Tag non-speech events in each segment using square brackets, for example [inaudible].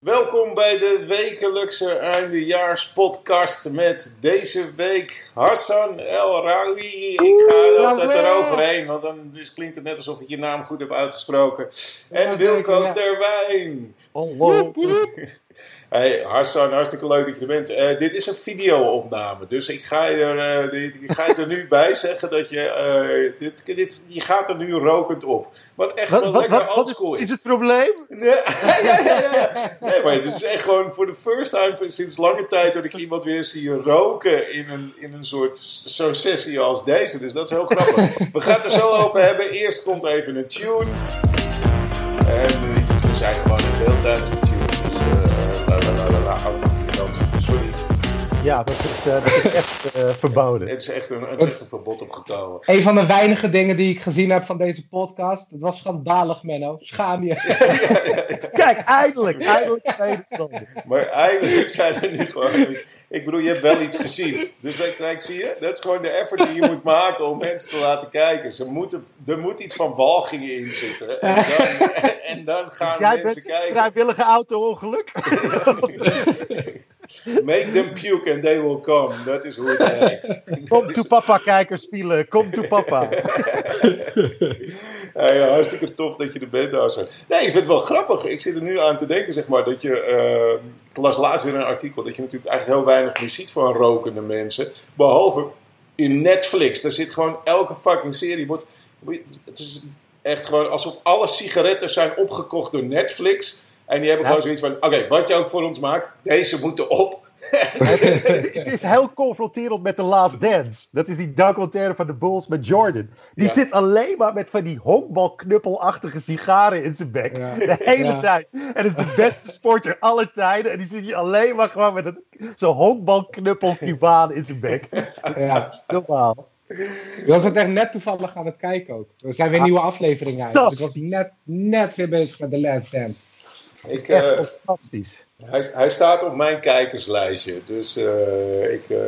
Welkom bij de wekelijkse eindejaarspodcast met deze week Hassan El Rawi. Ik ga er altijd eroverheen, want dan dus klinkt het net alsof ik je naam goed heb uitgesproken. En Wilco ja. Terwijn. Hallo. Hey Hassan, hartstikke leuk dat je er bent. Uh, dit is een video-opname, dus ik ga je er, uh, dit, ik ga je er nu bij zeggen dat je, uh, dit, dit, je gaat er nu rokend op. Wat echt wat, wel wat, lekker oldschool is. Is het probleem? Nee, [laughs] ja, ja, ja, nee, maar het is echt gewoon voor de first time sinds lange tijd dat ik iemand weer zie roken in een, in een soort zo'n sessie als deze. Dus dat is heel grappig. We gaan het er zo over hebben. Eerst komt even een tune. En we zijn gewoon in beeld tijdens de tune. Sorry. Ja, dat is, uh, dat is echt uh, verboden. Het is echt een, het is echt een verbod opgekomen. Een van de weinige dingen die ik gezien heb van deze podcast. Het was schandalig, Menno. Schaam je. [laughs] Kijk, eindelijk. Eindelijk medestander. Maar eigenlijk zijn er nu gewoon... Ik bedoel, je hebt wel iets gezien. Dus kijk, zie je? Dat is gewoon de effort die je moet maken om mensen te laten kijken. Ze moeten, er moet iets van walgingen in zitten. En dan, en dan gaan Jij mensen kijken. Jij vrijwillige auto-ongeluk? [laughs] [laughs] Make them puke and they will come. Dat is hoe het werkt. [laughs] Kom to papa kijkers spelen. Kom to papa. [laughs] ja, ja, hartstikke tof dat je er bent, Assen. Nee, ik vind het wel grappig. Ik zit er nu aan te denken, zeg maar, dat je... Uh, ik las laatst weer een artikel dat je natuurlijk eigenlijk heel weinig meer ziet van rokende mensen. Behalve in Netflix. Daar zit gewoon elke fucking serie... Wordt, het is echt gewoon alsof alle sigaretten zijn opgekocht door Netflix... En die hebben gewoon zoiets van: oké, wat je ook voor ons maakt, deze moeten op. [laughs] het is heel confronterend met The Last Dance. Dat is die documentaire van de Bulls met Jordan. Die zit alleen maar met van die honkbalknuppelachtige sigaren in zijn bek. De hele tijd. En is de beste sporter aller tijden. En die zit hier alleen maar gewoon met zo'n honkbalknuppel Cubaan in zijn bek. Ja, normaal. Ik was het echt net toevallig aan het kijken ook. Er zijn weer nieuwe afleveringen uit. Dus ik was net, net weer bezig met The Last Dance. Ik, echt uh, fantastisch. Hij, hij, staat op mijn kijkerslijstje. Dus uh, ik, uh,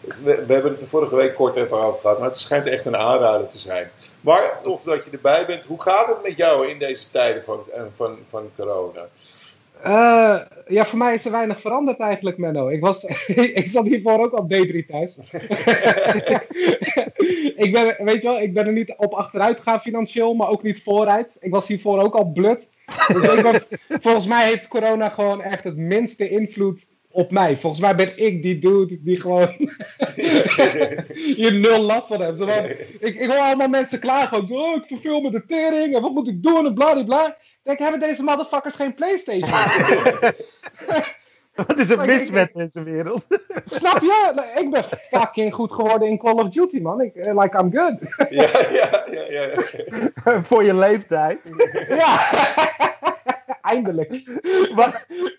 we, we, hebben het er vorige week kort even over gehad. Maar het schijnt echt een aanrader te zijn. Maar tof dat je erbij bent. Hoe gaat het met jou in deze tijden van, van, van corona? Uh, ja, voor mij is er weinig veranderd eigenlijk, Menno. Ik, was, [laughs] ik zat hiervoor ook al D3 thuis. [laughs] ik, ben, weet je wel, ik ben er niet op achteruit gegaan financieel, maar ook niet vooruit. Ik was hiervoor ook al blut. Dus volgens mij heeft corona gewoon echt het minste invloed op mij. Volgens mij ben ik die dude die gewoon [laughs] hier nul last van heeft. ik, ik hoor allemaal mensen klagen. Oh, ik verveel me de tering en wat moet ik doen en bladibla. Denk, hebben deze motherfuckers geen Playstation? [laughs] [laughs] Wat is er mis met deze wereld? [laughs] Snap je? Ik ben fucking goed geworden in Call of Duty, man. Ik, eh, like, I'm good. [laughs] Ja, ja, ja. ja, ja. Voor je leeftijd. Ja. Eindelijk. Wat,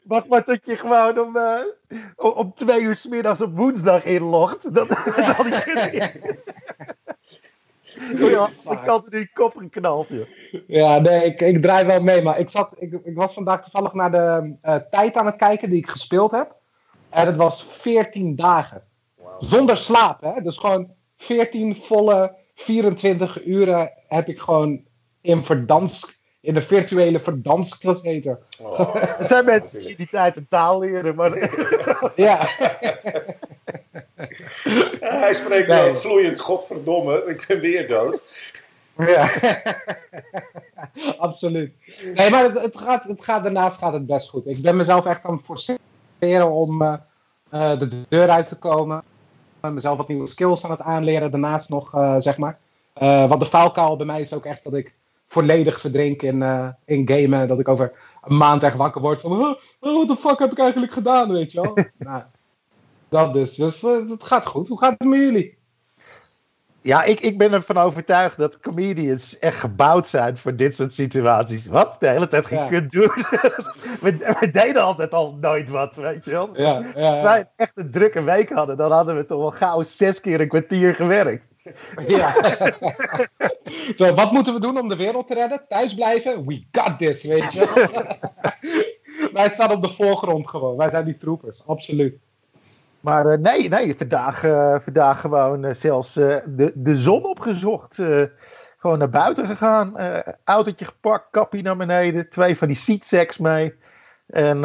wat, wat dat je gewoon om, uh, om twee uur s middags op woensdag inlogt. Dat, dat al die Sorry, [laughs] ik had er nu kop geknald, joh. Ja, nee, ik, ik draai wel mee. Maar ik, zat, ik, ik was vandaag toevallig naar de uh, tijd aan het kijken die ik gespeeld heb. En het was 14 dagen. Zonder slaap, hè. Dus gewoon 14 volle 24 uren heb ik gewoon in Verdansk in de virtuele Verdansk gezeten. Oh, er zijn mensen die die tijd een taal leren, maar... ja. [laughs] [laughs] Hij spreekt nee. vloeiend, godverdomme, ik ben weer dood. Ja, [laughs] absoluut. Nee, maar het, het, gaat, het gaat, daarnaast gaat het best goed. Ik ben mezelf echt aan het forceren om uh, uh, de deur uit te komen. mezelf wat nieuwe skills aan het aanleren, daarnaast nog, uh, zeg maar. want de faalkuil bij mij is ook echt dat ik volledig verdrink in, in gamen. Dat ik over een maand echt wakker word van, oh, what the fuck heb ik eigenlijk gedaan, weet je wel. [laughs] nou, dat dus. Dus het gaat goed. Hoe gaat het met jullie? Ja, ik, ik ben ervan overtuigd dat comedians echt gebouwd zijn voor dit soort situaties. Wat? De hele tijd geen kunt doen. [laughs] we, we, deden altijd al nooit wat, weet je wel. Ja, ja, Als wij echt een drukke week hadden, dan hadden we toch wel gauw zes keer een kwartier gewerkt. Ja. [laughs] Zo, wat moeten we doen om de wereld te redden? Thuis blijven? We got this, weet je. [laughs] wij staan op de voorgrond gewoon. Wij zijn die troepers, absoluut. Maar uh, nee, nee, vandaag, uh, vandaag gewoon uh, zelfs de, de zon opgezocht. gewoon naar buiten gegaan. autootje gepakt, kappie naar beneden. Twee van die seatsacks mee. En,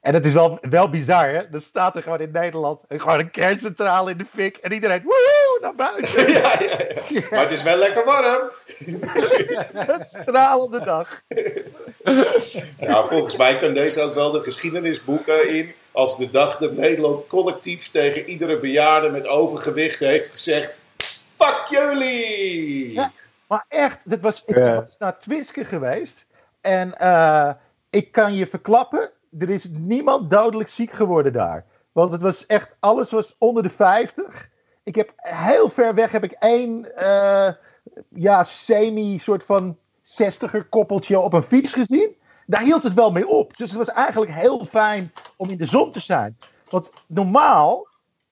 en het is wel, wel bizar, hè? Dan staat er gewoon in Nederland gewoon een kerncentrale in de fik. En iedereen, naar buiten. [laughs] ja, ja, ja. Maar het is wel lekker warm. [laughs] het stralende dag. Ja, volgens mij kan deze ook wel de geschiedenisboeken in. Als de dag dat Nederland collectief tegen iedere bejaarde met overgewicht heeft gezegd: Fuck jullie! Ja, maar echt, dit was, ik was naar Twiske geweest. En uh, ik kan je verklappen, er is niemand dodelijk ziek geworden daar. Want het was echt, alles was onder de 50. Ik heb heel ver weg heb ik één uh, ja, semi-soort van 60er koppeltje op een fiets gezien. Daar hield het wel mee op. Dus het was eigenlijk heel fijn om in de zon te zijn. Want normaal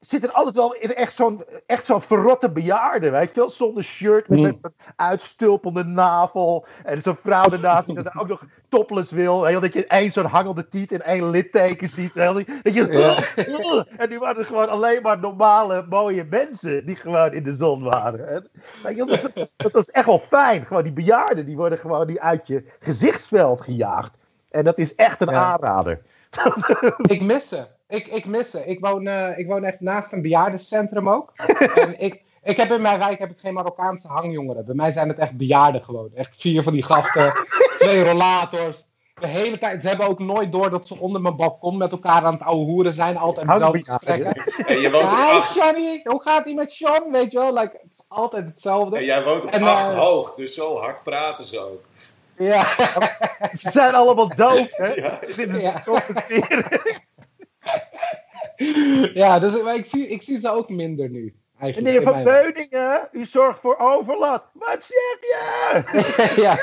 zit er altijd wel in echt zo'n echt zo'n verrotte bejaarde, weet je wel? Zonder shirt, met, met een uitstulpende navel. En zo'n vrouw ernaast die dan ook nog topless wil. Heel, dat je één zo'n hangelde tiet en één litteken ziet. Heel, dat je, [laughs] en die waren gewoon alleen maar normale, mooie mensen die gewoon in de zon waren. En, je, dat, was, dat was echt wel fijn. Gewoon die bejaarden, die worden gewoon die uit je gezichtsveld gejaagd. En dat is echt een ja. aanrader. Ik mis ze. Ik, ik mis ze. Ik woon, uh, ik woon echt naast een bejaardencentrum ook. [laughs] en ik, ik heb in mijn wijk heb ik geen Marokkaanse hangjongeren. Bij mij zijn het echt bejaarden gewoon. Echt vier van die gasten, [laughs] twee rollators. De hele tijd. Ze hebben ook nooit door dat ze onder mijn balkon met elkaar aan het ouwe hoeren zijn. Altijd dezelfde gesprekken. En je woont Hi acht... Johnny, hoe gaat ie met Sean? Weet je wel, like, het is altijd hetzelfde. En jij woont op en, acht uh, hoog, dus zo hard praten ze ook. Ja. ze zijn allemaal doof, hè? Ja. Dit is ja. [laughs] ja, dus ik zie, ik zie ze ook minder nu. Meneer Van Beuningen, u zorgt voor overlast. Wat zeg je? [laughs] ja.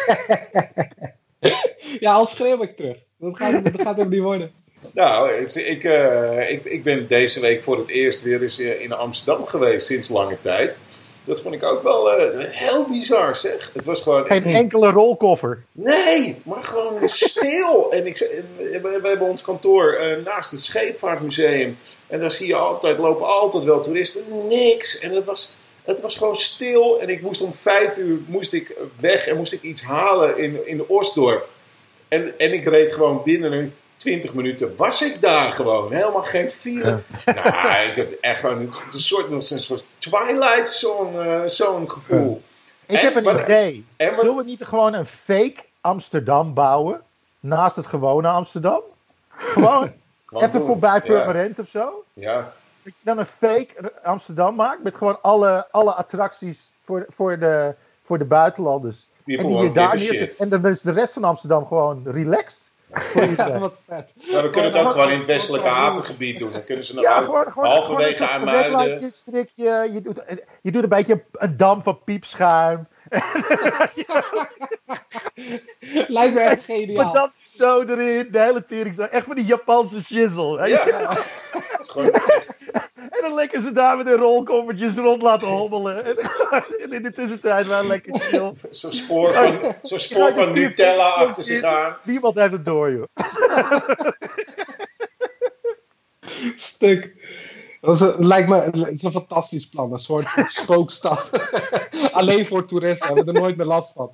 ja, al schreeuw ik terug. Dat gaat, dat gaat hem niet worden. Nou, ik, uh, ik, ik ben deze week voor het eerst weer eens in Amsterdam geweest sinds lange tijd. Dat vond ik ook wel uh, heel bizar, zeg. Het was gewoon... Geen enkele rolkoffer. Nee, maar gewoon stil. [laughs] En ik, we, hebben ons kantoor uh, naast het Scheepvaartmuseum. En daar zie je altijd, lopen altijd wel toeristen. Niks. En het was, het was gewoon stil. En ik moest om vijf uur moest ik weg en moest ik iets halen in, in Osdorp. En, en ik reed gewoon binnen een 20 minuten was ik daar gewoon. Helemaal geen file. Ja. Nou, ik had echt gewoon het, een soort, een soort Twilight zo'n uh, zo'n gevoel. Ik en, heb een wat, idee. En wat, Zullen we niet gewoon een fake Amsterdam bouwen? Naast het gewone Amsterdam? Gewoon, [laughs] gewoon even doen. voorbij Purmerend ja. of zo? Ja. Dat je dan een fake Amsterdam maakt met gewoon alle, alle attracties voor, voor, de, voor de buitenlanders. Die en die je daar neerzet. En dan is de rest van Amsterdam gewoon relaxed. Ja, wat vet. Maar we kunnen het ook gewoon in het westelijke havengebied doen. Dan kunnen ze nog ja, gewoon, gewoon, halverwege aan Muiden. Je doet, je doet een beetje een dam van piepschuim. [laughs] Lijkt me echt [laughs] geniaal. Maar dan zo erin, de hele tering zo. Echt van die Japanse shizzle. Ja, ja. dat is gewoon En dan lekker ze daar met hun rolkoffertjes rond laten hobbelen. En [laughs] in de tussentijd wel lekker chill. Zo'n spoor van, zo spoor van Nutella achter zich aan. Niemand heeft het door, joh. [laughs] Stuk. Dat is, een, lijkt me het is een fantastisch plan. Een soort [laughs] spookstad. Alleen voor toeristen. Hebben we er nooit meer last van.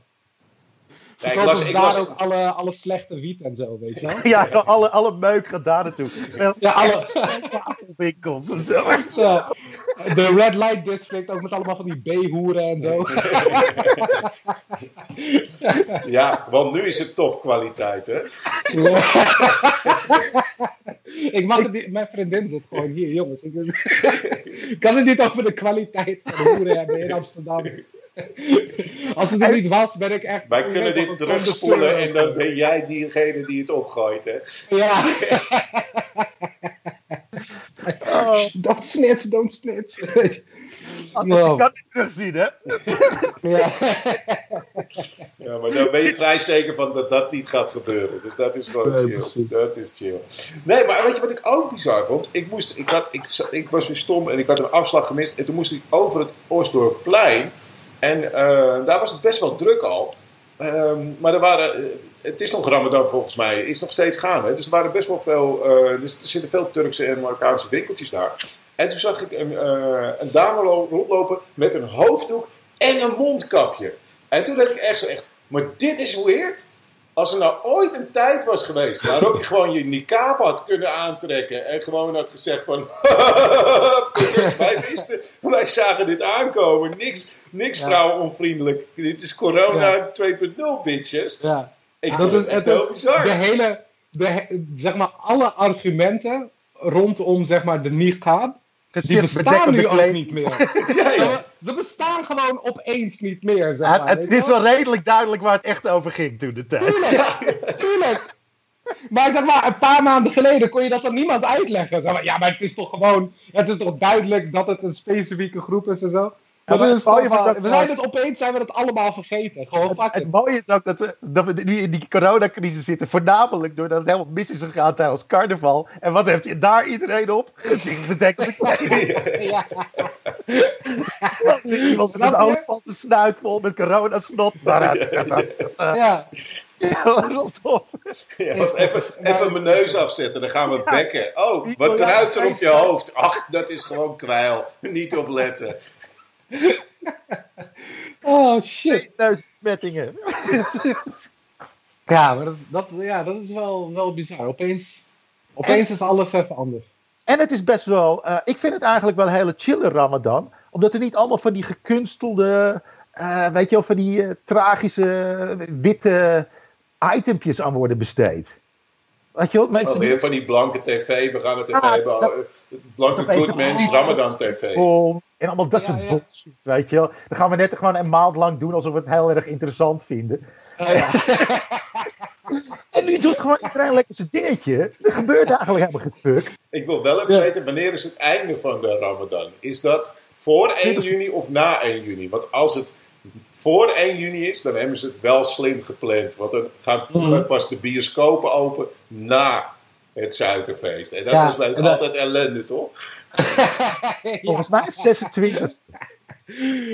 Ja, ik las, ik daar las... ook alle, alle slechte wiet en zo, weet je wel? Ja, alle, alle meuk gaat daar naartoe. Ja, alle winkels of zo. zo. De Red Light District, ook met allemaal van die B-hoeren en zo. Ja, want nu is het topkwaliteit, hè? ik mag het niet, mijn vriendin zit gewoon hier, jongens. Ik [laughs] kan het niet over de kwaliteit van de hoeren hebben in Amsterdam. Als het er niet was, ben ik echt. Wij kunnen dit terugspoelen en dan ben jij diegene die het opgooit, hè? Ja. oh. Don't snitch, don't snitch. Ik kan het terugzien, hè? ja. ja, maar dan ben je vrij zeker van dat dat niet gaat gebeuren. Dus dat is gewoon chill. Dat is chill. Nee, maar weet je wat ik ook bizar vond? Ik, moest, ik, had, ik, ik was weer stom en ik had een afslag gemist. En toen moest ik over het Osdorpplein. En uh, daar was het best wel druk al. Um, maar er waren, het is nog Ramadan volgens mij, is nog steeds gaande. Dus er waren best wel veel, uh, dus er zitten veel Turkse en Marokkaanse winkeltjes daar. En toen zag ik een, een dame rondlopen met een hoofddoek en een mondkapje. En toen dacht ik echt zo echt, maar dit is weird. Als er nou ooit een tijd was geweest waarop je gewoon je niqab had kunnen aantrekken en gewoon had gezegd van [laughs] wij wisten, wij zagen dit aankomen. Niks, niks ja. vrouwenonvriendelijk. Dit is corona 2.0 bitches. Ja. Ik dat is echt heel bizar. De hele, de, zeg maar, alle argumenten rondom zeg maar, de niqab die bestaan nu ook niet meer. [laughs] ja, ja. Ze bestaan gewoon opeens niet meer. Zeg maar, het, is wel redelijk duidelijk waar het echt over ging toen de tijd. Tuurlijk, tuurlijk. Maar zeg maar, een paar maanden geleden kon je dat aan niemand uitleggen. Zeg maar, ja, maar het is toch gewoon, het is toch duidelijk dat het een specifieke groep is en zo. Ja, maar we zijn het opeens zijn we het allemaal vergeten. Gewoon het, het mooie is ook dat we, dat we nu in die coronacrisis zitten. Voornamelijk doordat het helemaal mis is gegaan tijdens carnaval. En wat heeft je daar iedereen op? Het zichtbedekkende [laughs] ja. Iemand met een olifanten snuit vol met coronasnot. [laughs] Ja. Ja, [laughs] rondom. Ja, even, even mijn neus afzetten, dan gaan we bekken. Oh, wat druipt er op je hoofd? Ach, dat is gewoon kwijl. Niet opletten. [laughs] oh shit. Besmettingen. ja, maar dat, dat, ja, dat is wel, wel bizar. Opeens, opeens is alles even anders. En het is best wel, uh, ik vind het eigenlijk wel een hele chille Ramadan. Omdat er niet allemaal van die gekunstelde, uh, weet je wel, van die uh, tragische witte itempjes aan worden besteed. Weet je wel, mensen oh, weer van die blanke tv, we gaan het even ah, hebben. Dat, blanke Goodmans, Ramadan TV. En allemaal dat soort ja, bullshit, weet je wel. Dan gaan we net gewoon een maand lang doen alsof we het heel erg interessant vinden. [laughs] en nu doet gewoon iedereen lekker zijn dingetje. Er gebeurt eigenlijk helemaal geen fuck. Ik wil wel even weten, wanneer is het einde van de Ramadan? Is dat voor 1 juni of na 1 juni? Want als het voor 1 juni is, dan hebben ze het wel slim gepland. Want dan gaan, mm. pas de bioscopen open na het suikerfeest. En dat ja, is bij altijd ellende, toch? [laughs] Volgens mij is 26.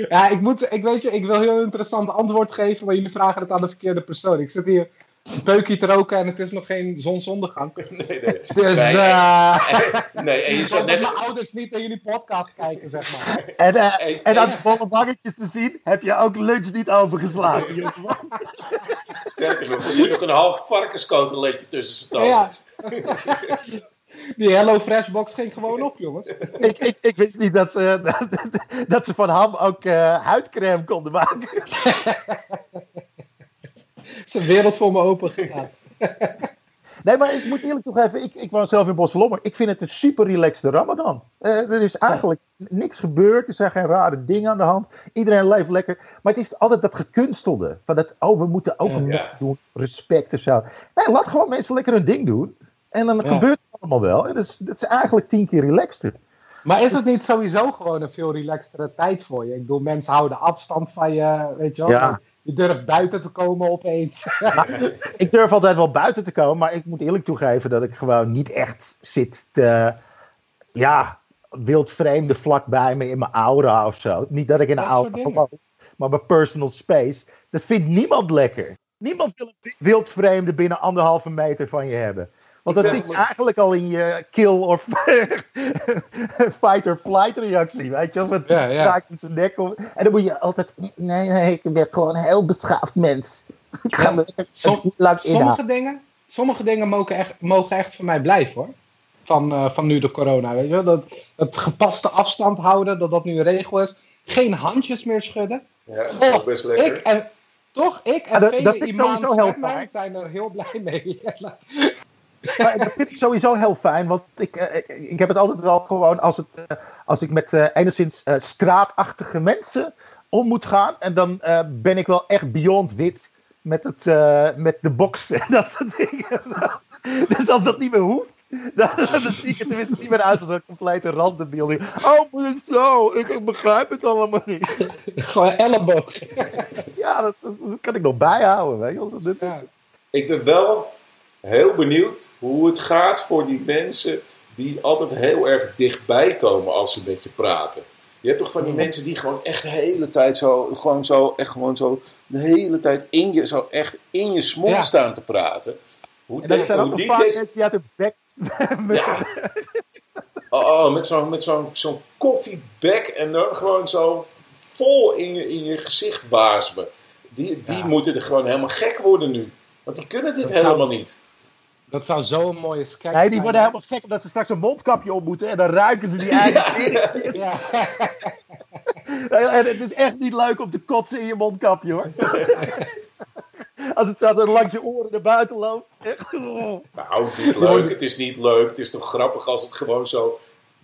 Ja, ik, moet, ik, weet je, ik wil heel interessant antwoord geven, maar jullie vragen het aan de verkeerde persoon. Ik zit hier een peukje te roken en het is nog geen zonsondergang. [laughs] Nee, nee. [laughs] Dus, nee, uh... [laughs] nee, en je zat net... mijn ouders niet naar jullie podcast kijken, zeg maar. En, uh, en, en aan de volle bangetjes te zien, heb je ook lunch niet overgeslagen. Sterker nog, er zit nog een half varkenskotelletje tussen z'n tanden. Ja. Die Hello Fresh box ging gewoon op, jongens. ik, ik, ik wist niet dat ze, dat, dat ze van ham ook uh, huidcrème konden maken. Het is een wereld voor me open gegaan. [laughs] Nee, maar ik moet eerlijk toegeven, ik, ik was zelf in Bosselommer. Ik vind het een super relaxed Ramadan. Uh, er is eigenlijk niks gebeurd. Er zijn geen rare dingen aan de hand. Iedereen leeft lekker. Maar het is altijd dat gekunstelde. Van dat, oh, we moeten ook een ja. doen. Respect of zo. Nee, laat gewoon mensen lekker hun ding doen. En dan gebeurt het allemaal wel. En dus, dat is eigenlijk tien keer relaxter. Maar is het niet sowieso gewoon een veel relaxtere tijd voor je? Ik bedoel, mensen houden afstand van je, weet je wel. Ja. Je durft buiten te komen opeens. [laughs] ik durf altijd wel buiten te komen, maar ik moet eerlijk toegeven dat ik gewoon niet echt zit te. Ja, wildvreemde vlakbij me in mijn aura of zo. Niet dat ik in een aura geloof, maar mijn personal space. Dat vindt niemand lekker. Niemand wil een wildvreemde binnen anderhalve meter van je hebben. Want dat zit je eigenlijk al in je kill of [laughs] fight or flight reactie, weet je? Wat ja, ja. met zijn nek om. En dan moet je altijd, nee, nee, ik ben gewoon een heel beschaafd mens. [laughs] Ik ga me Som, lang sommige dingen, sommige dingen mogen echt, mogen echt voor mij blijven hoor. Van, uh, van nu de corona, weet je wel? Dat, dat gepaste afstand houden, dat dat nu een regel is. Geen handjes meer schudden. Ja, dat is ook best lekker. Ik en, toch? Ik en ja, vele dat zijn er heel blij mee. [laughs] Maar dat vind ik sowieso heel fijn, want ik, uh, ik heb het altijd al gewoon als, het, uh, als ik met uh, enigszins straatachtige mensen om moet gaan. En dan ben ik wel echt beyond wit met, het, met de box [laughs] en dat soort dingen. [laughs] dus als dat niet meer hoeft, [laughs] dan, dan zie ik er tenminste niet meer uit als een complete randenbeeld. Oh, maar het zo, ik, ik, begrijp het allemaal niet. Gewoon elleboog. ja, dat, dat, kan ik nog bijhouden. Weet je? Dat is... ja. Ik ben wel heel benieuwd hoe het gaat voor die mensen die altijd heel erg dichtbij komen als ze met je praten. Je hebt toch van die mensen die gewoon echt de hele tijd zo, gewoon zo, echt gewoon zo, de hele tijd in je, zo echt in je smond staan te praten. Hoe en dat zijn ook die mensen die uit de bek... [laughs] ja. Oh, oh, met zo'n met zo'n zo'n koffiebek en dan gewoon zo vol in je, in je gezicht waarsmen. Die, die moeten er gewoon helemaal gek worden nu. Want die kunnen dit helemaal niet. Dat zou zo'n mooie sketch Nee, die worden helemaal gek omdat ze straks een mondkapje op moeten en dan ruiken ze die [laughs] eigen ja. ja. [laughs] En het is echt niet leuk om te kotsen in je mondkapje hoor. [laughs] Als het zo langs je oren naar buiten loopt. Nou, niet leuk. Het is niet leuk. Het is toch grappig als het gewoon zo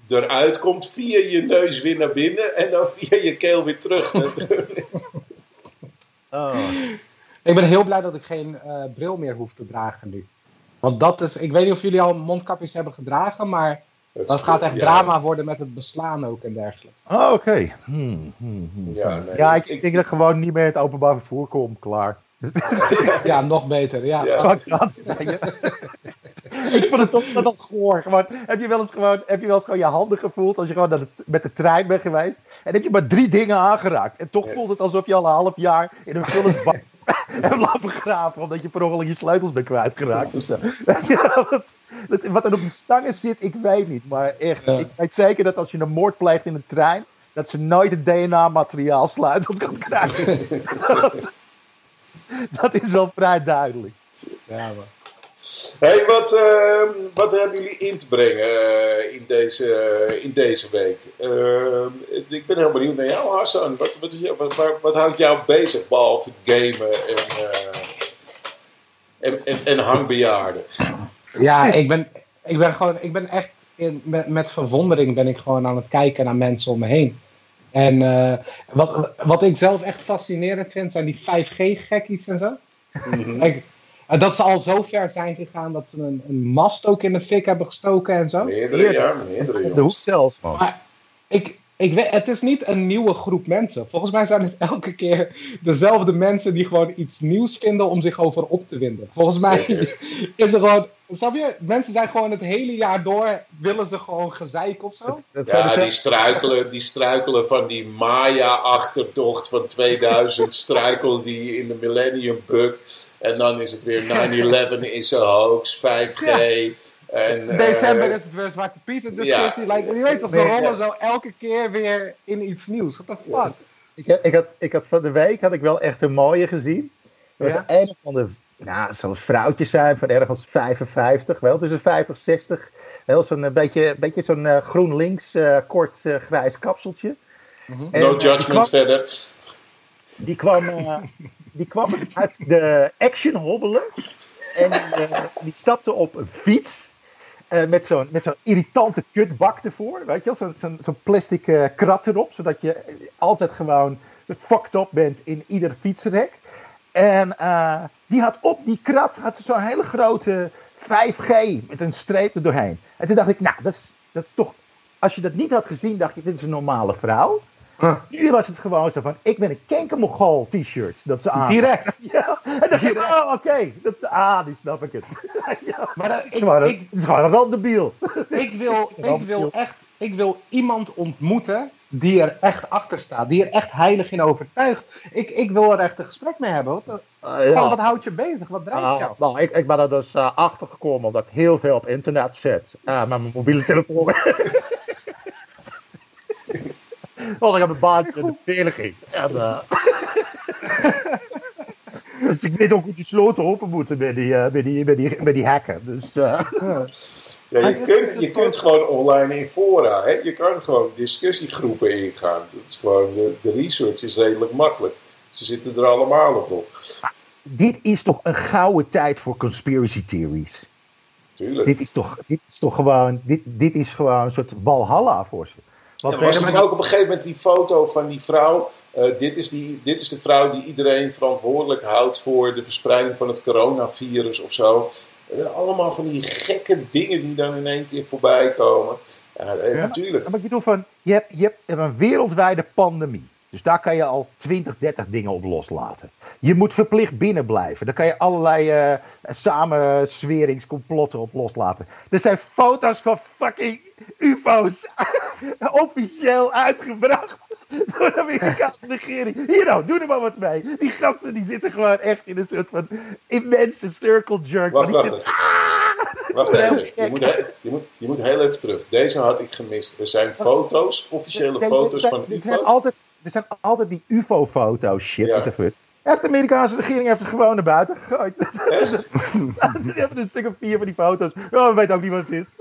eruit komt via je neus weer naar binnen en dan via je keel weer terug. oh. Ik ben heel blij dat ik geen uh, bril meer hoef te dragen nu. Want dat is, ik weet niet of jullie al mondkapjes hebben gedragen, maar dat, dat gaat echt drama worden met het beslaan ook en dergelijke. Oh, oké. Hmm, hmm, hmm. Ja, nee, ja ik, ik, denk dat ik gewoon niet meer het openbaar vervoer kom, klaar. [laughs] ja, nog beter, ja. ja. [laughs] ik vond het toch nog goor. Gewoon, heb, je wel eens gewoon, heb je wel eens gewoon je handen gevoeld als je gewoon met de trein bent geweest? En heb je maar drie dingen aangeraakt. En toch voelt het alsof je al een half jaar in een vullisbak [laughs] [laughs] hebt laten begraven. Omdat je per ongeluk je sleutels bent kwijtgeraakt of zo. [laughs] wat er op die stangen zit, ik weet niet. Maar echt, ik weet zeker dat als je een moord pleegt in een trein, dat ze nooit het DNA-materiaal sluitend kan krijgen. [laughs] dat is wel vrij duidelijk. Ja, maar. Hey, wat, uh, wat hebben jullie in te brengen uh, in, deze, uh, in deze week? Ehm, ik ben heel benieuwd naar jou, Hassan. Wat, wat, is, wat, wat, houdt jou bezig, behalve gamen en, eh, en, en, en hangbejaarden? Ja, ik ben, ik ben gewoon, ik ben echt in, met, met verwondering ben ik gewoon aan het kijken naar mensen om me heen. En uh, wat, wat ik zelf echt fascinerend vind, zijn die 5G-gekkies en zo. Mm dat ze al zo ver zijn gegaan dat ze een, een, mast ook in de fik hebben gestoken en zo. Meerdere, ja, meerdere jongens. De hoek zelfs, man. Maar ik, ik weet, het is niet een nieuwe groep mensen. Volgens mij zijn het [laughs] elke keer dezelfde mensen die gewoon iets nieuws vinden om zich over op te winden. Volgens mij [laughs] is er gewoon Snap je? Mensen zijn gewoon het hele jaar door, willen ze gewoon gezeik of zo. Ja, die struikelen, die struikelen van die Maya-achtertocht van 2000, struikelen die in de Millennium Bug. En dan is het weer [laughs] 9-11 is een hoax, 5G. En, December uh, is het weer Zwarte Pieter discussie. Ja. Like, je weet toch, ze rollen zo elke keer weer in iets nieuws. What the fuck? Ik, ik, had, ik had van de week had ik wel echt een mooie gezien. Er was een van de nou, zo'n vrouwtje zijn van ergens 55, wel tussen 50 60. Wel zo'n eh, beetje, beetje zo'n uh, GroenLinks uh, kort uh, grijs kapseltje. Mm -hmm. no judgment kwam, verder. Die kwam, die kwam uit de action hobbelen. En die stapte op een fiets. met zo'n zo'n irritante kutbak ervoor. Weet je Zo'n zo zo plastic krat erop. Zodat je altijd gewoon fucked up bent in ieder fietsrek. En die had op die krat had ze zo'n hele grote 5G met een streep er doorheen. En toen dacht ik, nou, dat is, dat is toch. Als je dat niet had gezien, dacht je, dit is een normale vrouw. Nu was het gewoon zo van, ik ben een kenkermogol t-shirt dat ze aan. Direct. [laughs] Ja. En dacht ik, oh, oké. Okay. Ah, die snap ik het. [laughs] ja. Maar dat is, gewoon, ik, het is gewoon een randebiel. [laughs] Ik wil, ik wil echt, ik wil iemand ontmoeten die er echt achter staat, die er echt heilig in overtuigt. Ik, ik wil er echt een gesprek mee hebben. Wat, uh, ja. wat houdt je bezig? Wat drijft uh, jou? Nou, ik, ik ben er dus uh, achter gekomen omdat ik heel veel op internet zit. met mijn mobiele telefoon. Want ik heb een baantje in de veiliging. En, [laughs] dus ik weet ook hoe die sloten open moeten bij die, bij die, bij die, bij die hacken. Dus, ja, je, kunt, je kunt gewoon online in fora, hè? je kan gewoon discussiegroepen ingaan. Dat is gewoon, de, de research is redelijk makkelijk. Ze zitten er allemaal op. Dit is toch een gouden tijd voor conspiracy theories? Tuurlijk. Dit is toch, dit is toch gewoon, dit, dit is gewoon een soort walhalla voor ze. Want ja, was er ook op een gegeven moment die foto van die vrouw. Uh, dit, is die, dit is de vrouw die iedereen verantwoordelijk houdt voor de verspreiding van het coronavirus of zo. Allemaal van die gekke dingen die dan in één keer voorbij komen. Ja, eh, ja, natuurlijk. Maar ik bedoel van, je hebt, je hebt een wereldwijde pandemie. Dus daar kan je al 20, 30 dingen op loslaten. Je moet verplicht binnen blijven. Daar kan je allerlei uh, samensweringscomplotten op loslaten. Er zijn foto's van fucking UFO's [laughs] officieel uitgebracht [laughs] door de Amerikaanse regering. Hier nou, doe er maar wat mee. Die gasten die zitten gewoon echt in een soort van immense circle jerk. Wacht, wacht, even. wacht even. Je moet, je, moet, je moet heel even terug. Deze had ik gemist. Er zijn foto's, officiële foto's van UFO's. Er zijn altijd die UFO-foto's, shit. Ja. de Amerikaanse regering heeft het gewoon naar buiten gegooid. Die [laughs] hebben een stuk of vier van die foto's. Oh, we weten ook niet wat het is.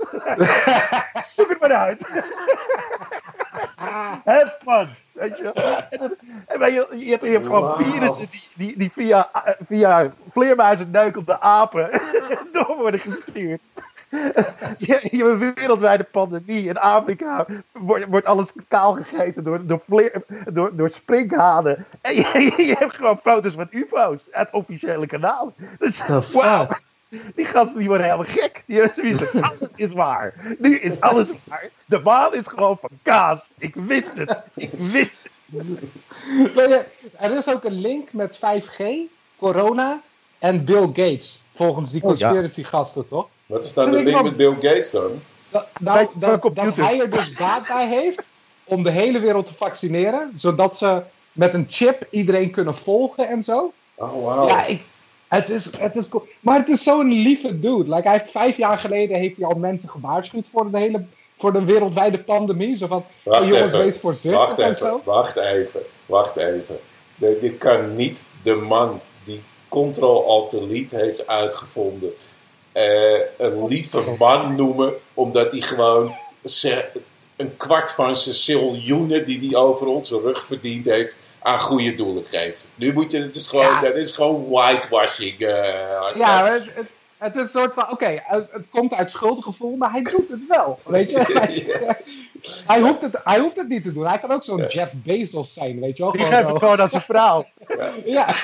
[laughs] Zoek het maar uit. [laughs] Have fun. Weet je, en en je, je, hebt, je hebt gewoon Wow. virussen die, die, die via, via vleermuizen neukende apen door worden gestuurd. [laughs] Je, je hebt een wereldwijde pandemie. In Afrika wordt, wordt alles kaal gegeten door, door, vleer, door, door sprinkhanen. En je, [laughs] je hebt gewoon foto's van UFO's uit officiële kanalen. Dus, wauw. Die gasten die worden helemaal gek. Die hebben alles is waar. Nu is alles waar. De maan is gewoon van kaas. Ik wist het. Ik wist het. Er is ook een link met 5G, corona en Bill Gates. Volgens die Oh, conspiracy gasten, toch? Wat is dan de link met Bill Gates dan? Dat, nou, dat, hij er dus data heeft om de hele wereld te vaccineren. Zodat ze met een chip iedereen kunnen volgen en zo. Oh, wauw. Ja, ik, het, is, het is cool. Maar het is zo'n lieve dude. Like, hij heeft vijf jaar geleden heeft hij al mensen gewaarschuwd voor de hele voor de wereldwijde pandemie. Zo van, Wacht oh, jongens, even. wees voorzichtig Wacht en even, zo. wacht even, wacht even. Je kan niet de man die Ctrl-Alt-Delete heeft uitgevonden eh, een lieve man noemen, omdat hij gewoon een kwart van zijn ziljoenen die hij over onze rug verdiend heeft, aan goede doelen geeft. Nu moet je, het is gewoon, Ja. dat is gewoon whitewashing. eh, als Ja, dat- het, het, het is een soort van, oké, het, het komt uit schuldgevoel, maar hij doet het wel. Weet je? [laughs] Hij, hij, hoeft het, hij hoeft het niet te doen. Hij kan ook zo'n Jeff Bezos zijn, weet je wel? Die geeft het gewoon aan zijn vrouw. Ja, [laughs]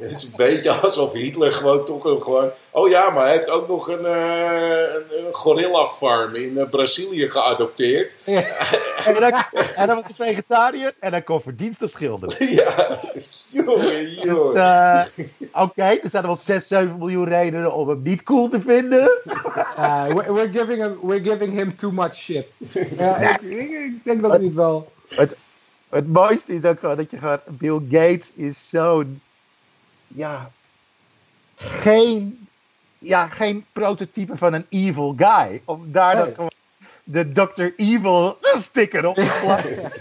Het is een beetje alsof Hitler gewoon toch een gewoon. Oh ja, maar hij heeft ook nog een, eh een, een gorilla-farm in eh, Brazilië geadopteerd. ja. [laughs] En dan, en dan was hij vegetariër en dan kon verdienstig schilderen. [laughs] ja, jongen, Dus, jongen. eh, Oké, er zijn er wel 6, 7 miljoen redenen om hem niet cool te vinden. Uh, we're, giving him, we're giving him too much shit. Ja, ik, ik, ik denk dat niet wel. Het mooiste is ook gewoon dat je gewoon... Bill Gates is zo'n... Ja... Geen... Ja, geen prototype van een evil guy. Om daar dan gewoon de Dr. Evil sticker op te plakken.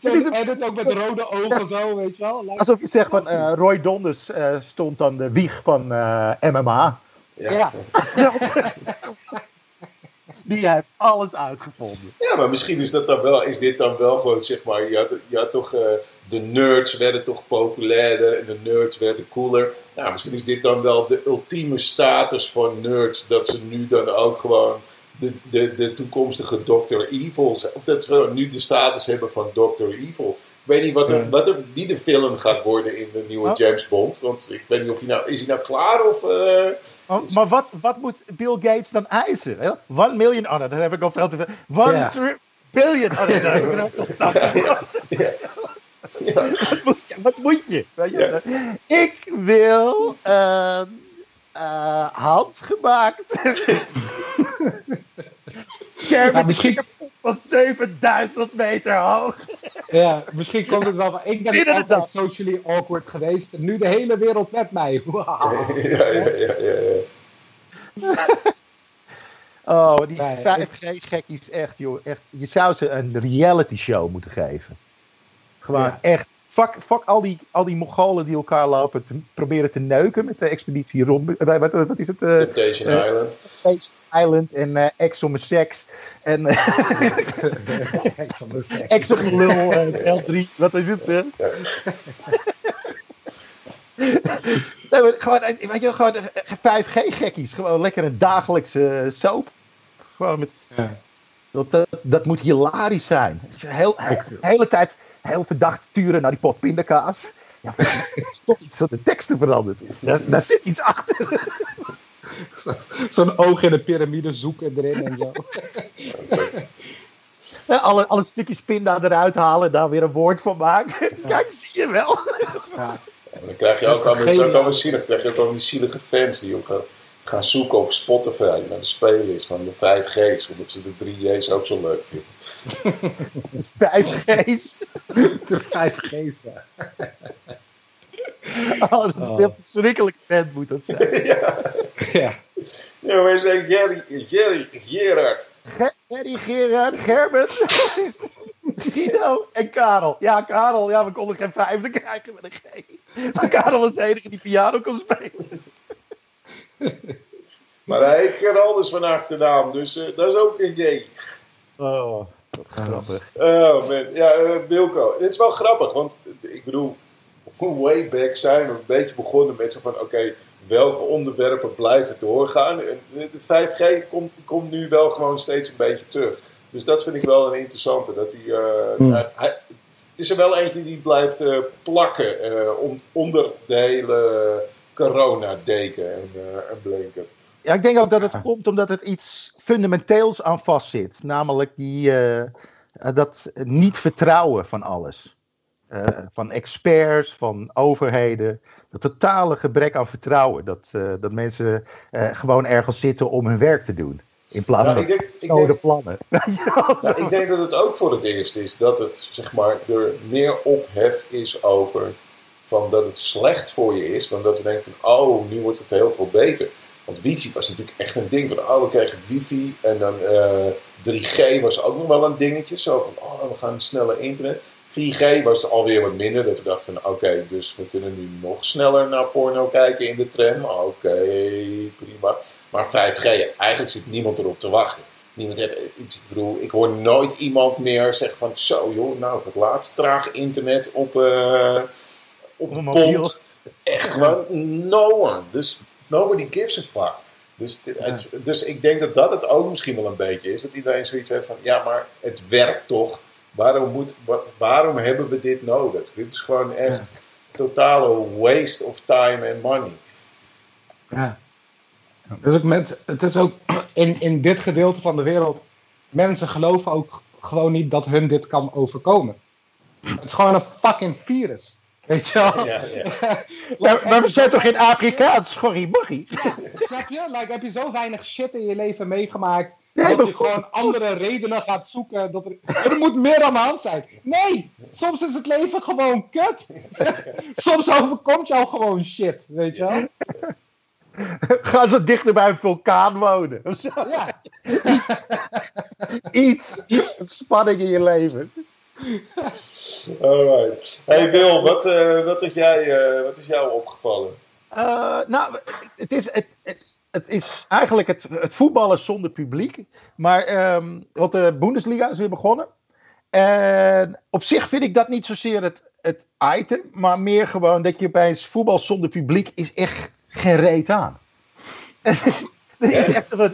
Zo'n edit ook met rode ogen zo, weet je wel. Alsof je zegt van eh, Roy Donders eh, stond aan de wieg van eh, MMA. Ja. ja. [laughs] [laughs] Die heeft alles uitgevonden. Ja, maar misschien is, dat dan wel, is dit dan wel gewoon, zeg maar, je had, je had toch, eh, de nerds werden toch populairder en de nerds werden cooler. Nou, misschien is dit dan wel de ultieme status van nerds, dat ze nu dan ook gewoon de, de, de toekomstige Dr. Evil zijn. Of dat ze nu de status hebben van Dr. Evil. Ik weet niet wat er, wat er, wie de villain gaat worden in de nieuwe Oh. James Bond. Want ik weet niet of hij nou, is hij nou klaar of... eh, Maar, maar wat, wat moet Bill Gates dan eisen? hè? One million, oh, dat heb ik al veel te veel. One Ja. tri- billion, oh, dat heb ik er ook al [laughs] ja. Wat moet je? Wat moet je? Weet je? Ik wil een eh, handgemaakt [laughs] Ja, kermis misschien- van 7000 meter hoog. Ja, misschien komt het wel van. Ik ben Inderdaad. altijd socially awkward geweest. En nu de hele wereld met mij. [laughs] Wauw. ja, ja, ja, ja, ja. Oh, die Nee, 5G-gekkies, echt, joh. Echt, je zou ze een reality show moeten geven. Gewoon Ja. echt. Fuck, fuck al, die, al die Mongolen die elkaar lopen te proberen te neuken met de expeditie rond. eh, Wat, wat, wat is het? eh Temptation eh, Island. Space Island en eh Ex on the Sex. En eh, [laughs] Kijk, zo'n seks. Ex on the Lul en [laughs] L3. Wat is het? [laughs] Nee, maar gewoon, weet je, wel, gewoon eh, 5G-gekkies. Gewoon lekker een dagelijkse soap. Gewoon met Ja. Dat, dat, dat moet hilarisch zijn. Heel, de hele tijd heel verdacht turen naar die pot pindakaas. Ja, is toch iets van de teksten veranderd. Daar, daar zit iets achter. Zo'n oog in de piramide zoeken erin en zo. Ja, Alle, alle stukjes pinda eruit halen, daar weer een woord van maken. Kijk, zie je wel. Ja. En dan krijg je ook Met allemaal, het is ook gele- allemaal zielig, dan krijg je ook allemaal die zielige fans die ook gaan, zoeken op Spotify naar de spelers van de 5G's, omdat ze de 3J's ook zo leuk vinden. [laughs] 5G's. De 5G's, ja. [laughs] Oh, dat is Oh. een heel verschrikkelijk band moet dat zijn. [laughs] ja. Ja, maar zei Jerry, Jerry, Gerard. Ge- Gerry, Gerard, Gerben. Guido en Karel. Ja, Karel, ja, we konden geen vijfde krijgen met een G. Maar Karel was de enige die piano kon spelen. [laughs] Maar hij heet Geraldus van achternaam, dus uh, dat is ook een G. Oh, wat grappig. Oh man, ja, uh, Wilco. Dit is wel grappig, want ik bedoel, way back zijn we een beetje begonnen met zo van, oké, welke onderwerpen blijven doorgaan. De 5G komt, komt nu wel gewoon steeds een beetje terug. Dus dat vind ik wel een interessante. Dat die, uh, hmm. hij, het is er wel eentje die blijft uh, plakken uh, onder de hele corona-deken en, en blinker. Ja, ik denk ook dat het komt omdat het iets fundamenteels aan vastzit. Namelijk die, dat niet vertrouwen van alles. van experts, van overheden. Het totale gebrek aan vertrouwen. Dat, dat mensen gewoon ergens zitten om hun werk te doen. In plaats nou, van ik denk, ik denk, plannen. [laughs] nou, ik denk dat het ook voor het eerst is dat het zeg maar, er meer ophef is over van dat het slecht voor je is, dan dat we denken van oh, nu wordt het heel veel beter. Want wifi was natuurlijk echt een ding. Van, oh, we kregen wifi en dan uh, eh, 3G was ook nog wel een dingetje. Zo van, oh, we gaan sneller internet. 4G was alweer wat minder. Dat we dachten van oké, dus we kunnen nu nog sneller naar porno kijken in de tram. Oké, prima. Maar 5G, eigenlijk zit niemand erop te wachten. Niemand heeft, ik bedoel, ik hoor nooit iemand meer zeggen van zo joh, nou het laatst traag internet op, uh, op een. Echt gewoon no one. Dus nobody gives a fuck. Dus, dus ik denk dat dat het ook misschien wel een beetje is. Dat iedereen zoiets heeft van ja, maar het werkt toch. Waarom, moet, waarom hebben we dit nodig? Dit is gewoon echt totale waste of time and money. Ja. Dus ook mensen, het is ook [clears throat] in, in dit gedeelte van de wereld, mensen geloven ook gewoon niet dat hun dit kan overkomen. Het is gewoon een fucking virus. Weet je wel? Ja, ja. [laughs] maar, we zijn toch in Afrika? Het is gewoon snap je? Like, heb je zo weinig shit in je leven meegemaakt dat je gewoon andere redenen gaat zoeken. Dat er, er moet meer aan de hand zijn. Nee, soms is het leven gewoon kut. [laughs] soms overkomt jou gewoon shit, weet je wel. [laughs] Ga zo dichter bij een vulkaan wonen. Ja. iets, iets spanning in je leven. [laughs] Alright. Hey Wil, wat, uh, wat, is jij, uh, wat is jou opgevallen? Uh, nou, het is, het, het, het is eigenlijk het, het voetballen zonder publiek. Maar um, want de Bundesliga is weer begonnen. En op zich vind ik dat niet zozeer het, het item. Maar meer gewoon dat je opeens voetbal zonder publiek is echt geen reet aan. [laughs]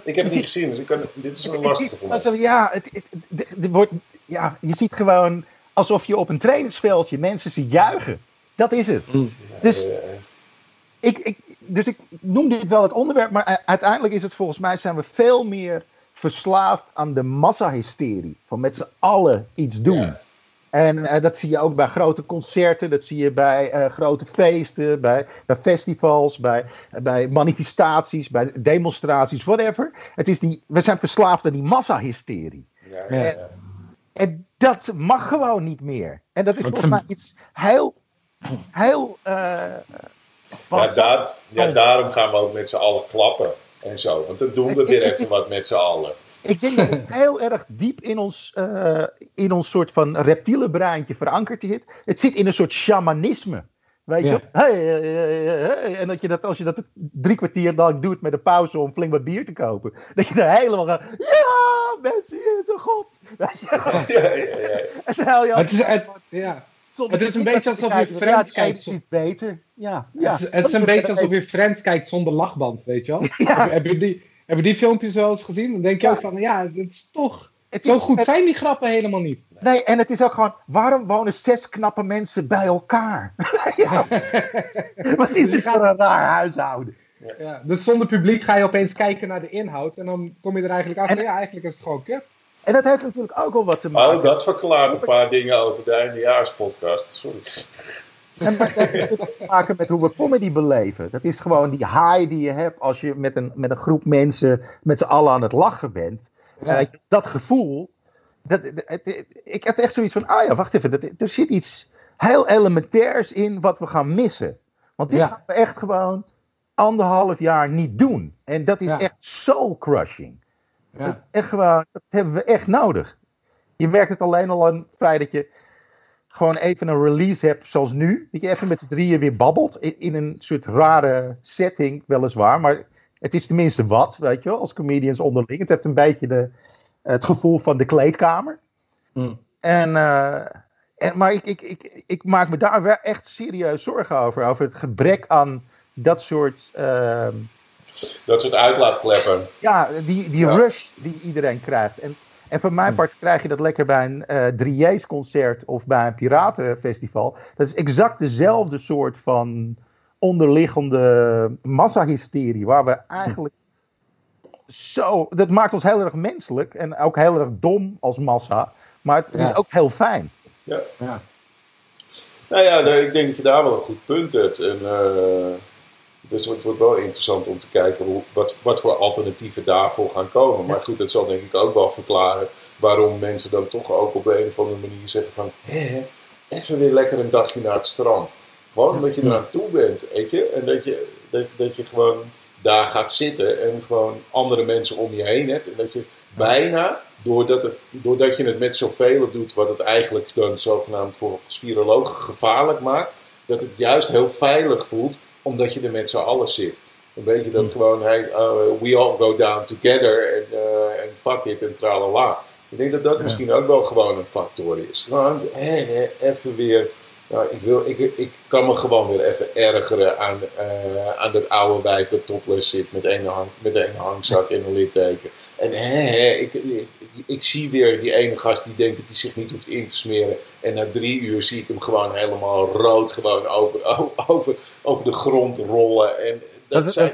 ik heb het niet gezien, dus ik kan, dit is een lastige voor Ja, het, het, wordt, ja, je ziet gewoon alsof je op een trainingsveldje mensen ziet juichen. Dat is het. Mm. Dus ik, ik, dus ik noem dit wel het onderwerp, maar uiteindelijk is het volgens mij zijn we veel meer verslaafd aan de massahysterie. Van met z'n allen iets doen. En uh, dat zie je ook bij grote concerten, dat zie je bij uh, grote feesten, bij, bij festivals, bij, bij manifestaties, bij demonstraties, whatever. Het is die, we zijn verslaafd aan die massahysterie. Ja, en, en, dat mag gewoon niet meer. En dat is volgens mij iets heel, heel uh, ja, daar, ja, daarom gaan we ook met z'n allen klappen en zo. Want dan doen we weer even wat met z'n allen. Ik denk dat het heel erg diep in ons, uh, in ons soort van reptiele breintje verankerd zit. Het zit in een soort shamanisme. Weet je? Hey, hey, en dat je dat, als je dat drie kwartier lang doet met een pauze om flink wat bier te kopen. Dat je daar helemaal gaat. Ja, Messi is een god. [laughs] Ja, ja, ja. ja. En je het is, het, ja het is een beetje alsof je Friends kijkt. Het beter. Ja, ja. Het, is, het is een beetje alsof je Friends kijkt zonder lachband, weet je wel? [laughs] Heb, heb, je die, heb je die filmpjes wel eens gezien? Dan denk je ook van, ja, het is toch... Het zo goed zijn die grappen helemaal niet. Nee, en het is ook gewoon, waarom wonen zes knappe mensen bij elkaar? [laughs] [laughs] Wat is dit voor een raar huishouden? Ja. Dus zonder publiek ga je opeens kijken naar de inhoud en dan kom je er eigenlijk achter, ja, eigenlijk is het gewoon kut. En dat heeft natuurlijk ook al wat te maken. Oh, dat verklaart een paar dingen over de eindejaarspodcast. Sorry. En dat heeft te maken met hoe we comedy beleven. Dat is gewoon die high die je hebt als je met een, met een groep mensen met z'n allen aan het lachen bent. Ja. Uh, dat gevoel. Dat, ik had echt zoiets van, ah ja, wacht even. Dat, er zit iets heel elementairs in wat we gaan missen. Want dit gaan we echt gewoon anderhalf jaar niet doen. En dat is echt soul crushing. Ja. Dat, echt gewoon, dat hebben we echt nodig. Je merkt het alleen al aan het feit dat je gewoon even een release hebt zoals nu. Dat je even met z'n drieën weer babbelt. In, in, een soort rare setting, weliswaar. Maar het is tenminste wat, weet je wel, als comedians onderling. Het heeft een beetje de, het gevoel van de kleedkamer. Mm. En, uh, en, maar ik, ik, ik, ik maak me daar wel echt serieus zorgen over. Over het gebrek aan dat soort. Uh, dat soort uitlaatkleppen. Ja, die, die rush die iedereen krijgt. En, en voor mijn part krijg je dat lekker bij een uh, Drieërs concert of bij een piratenfestival. Dat is exact dezelfde soort van onderliggende massahysterie. Waar we eigenlijk zo. Dat maakt ons heel erg menselijk en ook heel erg dom als massa. Maar het is ook heel fijn. Ja. ja. Nou ja, ik denk dat je daar wel een goed punt hebt. En, uh, dus het wordt wel interessant om te kijken hoe, wat, wat voor alternatieven daarvoor gaan komen. Maar goed, dat zal denk ik ook wel verklaren waarom mensen dan toch ook op een of andere manier zeggen van... Hé, even weer lekker een dagje naar het strand. Gewoon omdat je eraan toe bent, weet je. En dat je, dat, dat je gewoon daar gaat zitten en gewoon andere mensen om je heen hebt. En dat je bijna, doordat, het, doordat je het met zoveel doet, wat het eigenlijk dan zogenaamd volgens virologen gevaarlijk maakt, dat het juist heel veilig voelt, omdat je er met z'n allen zit. Een beetje dat hmm. gewoon, hey, uh, we all go down together en uh, fuck it en tralala. Ik denk dat dat misschien ook wel gewoon een factor is. Gewoon even weer nou, ik, wil, ik, ik kan me gewoon weer even ergeren aan, uh, aan dat oude wijf dat topless zit met een, hang, met een hangzak en een litteken. En hè, hè, ik, ik, ik, zie weer die ene gast die denkt dat hij zich niet hoeft in te smeren. En na drie uur zie ik hem gewoon helemaal rood gewoon over, [laughs] over, over de grond rollen. En dat, dat, zijn...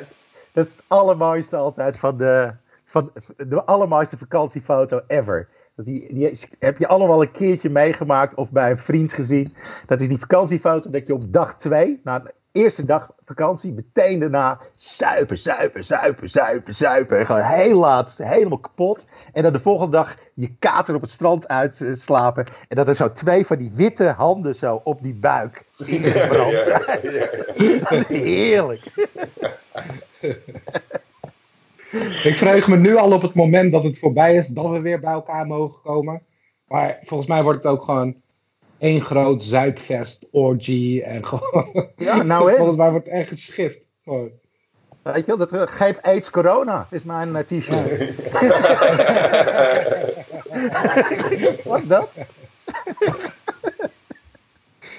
dat is het allermooiste altijd van de, van de allermooiste vakantiefoto ever. Die, die heb je allemaal een keertje meegemaakt of bij een vriend gezien. Dat is die vakantiefoto dat je op dag twee, na de eerste dag vakantie, meteen daarna zuipen, zuipen, zuipen, zuipen, zuipen. En gewoon heel laat, helemaal kapot. En dan de volgende dag je kater op het strand uitslapen. En dat er zo twee van die witte handen zo op die buik ingebrand zijn. [laughs] Heerlijk. [laughs] Ik vreug me nu al op het moment dat het voorbij is, dat we weer bij elkaar mogen komen. Maar volgens mij wordt het ook gewoon één groot zuipfest, orgy en gewoon... Ja, nou hè? Volgens mij wordt het echt geschift. Gewoon. Weet je, dat uh, geeft AIDS corona, is mijn uh, t-shirt. [laughs] Wat dat? [laughs]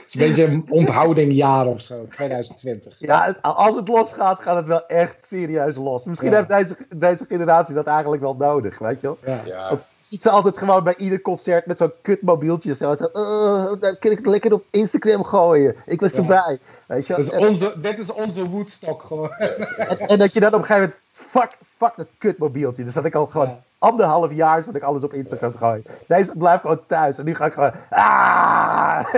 is een beetje een onthoudingjaar of zo, 2020. Ja, als het losgaat, gaat het wel echt serieus los. Misschien heeft deze, deze generatie dat eigenlijk wel nodig, weet je wel? Ja. ja. Want ziet ze altijd gewoon bij ieder concert met zo'n kutmobieltje. Zo, zo uh, dan kun ik het lekker op Instagram gooien. Ik was erbij. Weet je? Dus onze, dit is onze Woodstock gewoon. En, en, dat je dan op een gegeven moment, fuck, fuck dat kutmobieltje. Dus dat ik al gewoon anderhalf jaar zat ik alles op Instagram te gooien. Deze blijft gewoon thuis. En nu ga ik gewoon. Ah!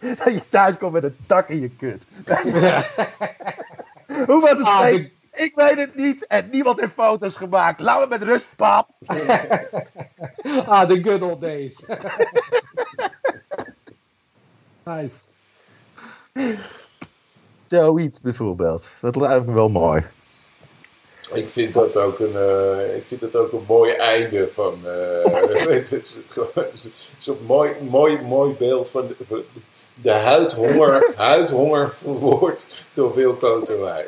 dat [laughs] je thuis komt met een tak in je kut. [laughs] Hoe was het? Ah, Ik weet het niet. En niemand heeft foto's gemaakt. Laat me met rust, pap. [laughs] ah, the good old days. nice. Zoiets bijvoorbeeld. Dat lijkt me wel mooi ik vind dat ook een, uh, ik vind dat ook een mooi einde van. Uh, [laughs] het, is, het is een mooi, mooi, mooi beeld van de, de huidhonger, huidhonger verwoord door Wilco Terwij.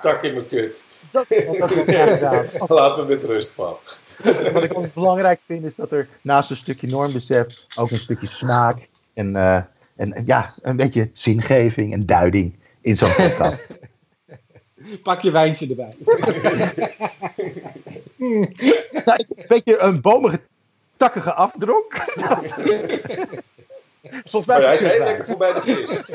Tak in mijn kut. Dat, dat [laughs] Laat me met rust, pap. [laughs] Wat ik ook belangrijk vind is dat er naast een stukje normbesef ook een stukje smaak en, uh, en ja, een beetje zingeving en duiding in zo'n podcast. Pak je wijntje erbij. [laughs] nou, een beetje een bomige, takkige afdronk. [laughs] Volgens mij hij is heel lekker voorbij de vis. [laughs]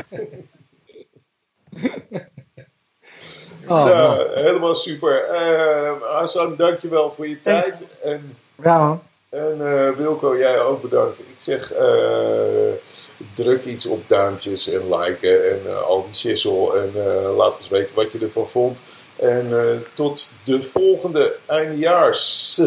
Oh, nou, helemaal super. Uh, Hassan, dankjewel voor je tijd. En, ja. En uh, Wilco, jij ook bedankt. Ik zeg, uh, druk iets op duimpjes en liken en uh, al die shizzle. En laat ons weten wat je ervan vond. En tot de volgende eindejaars.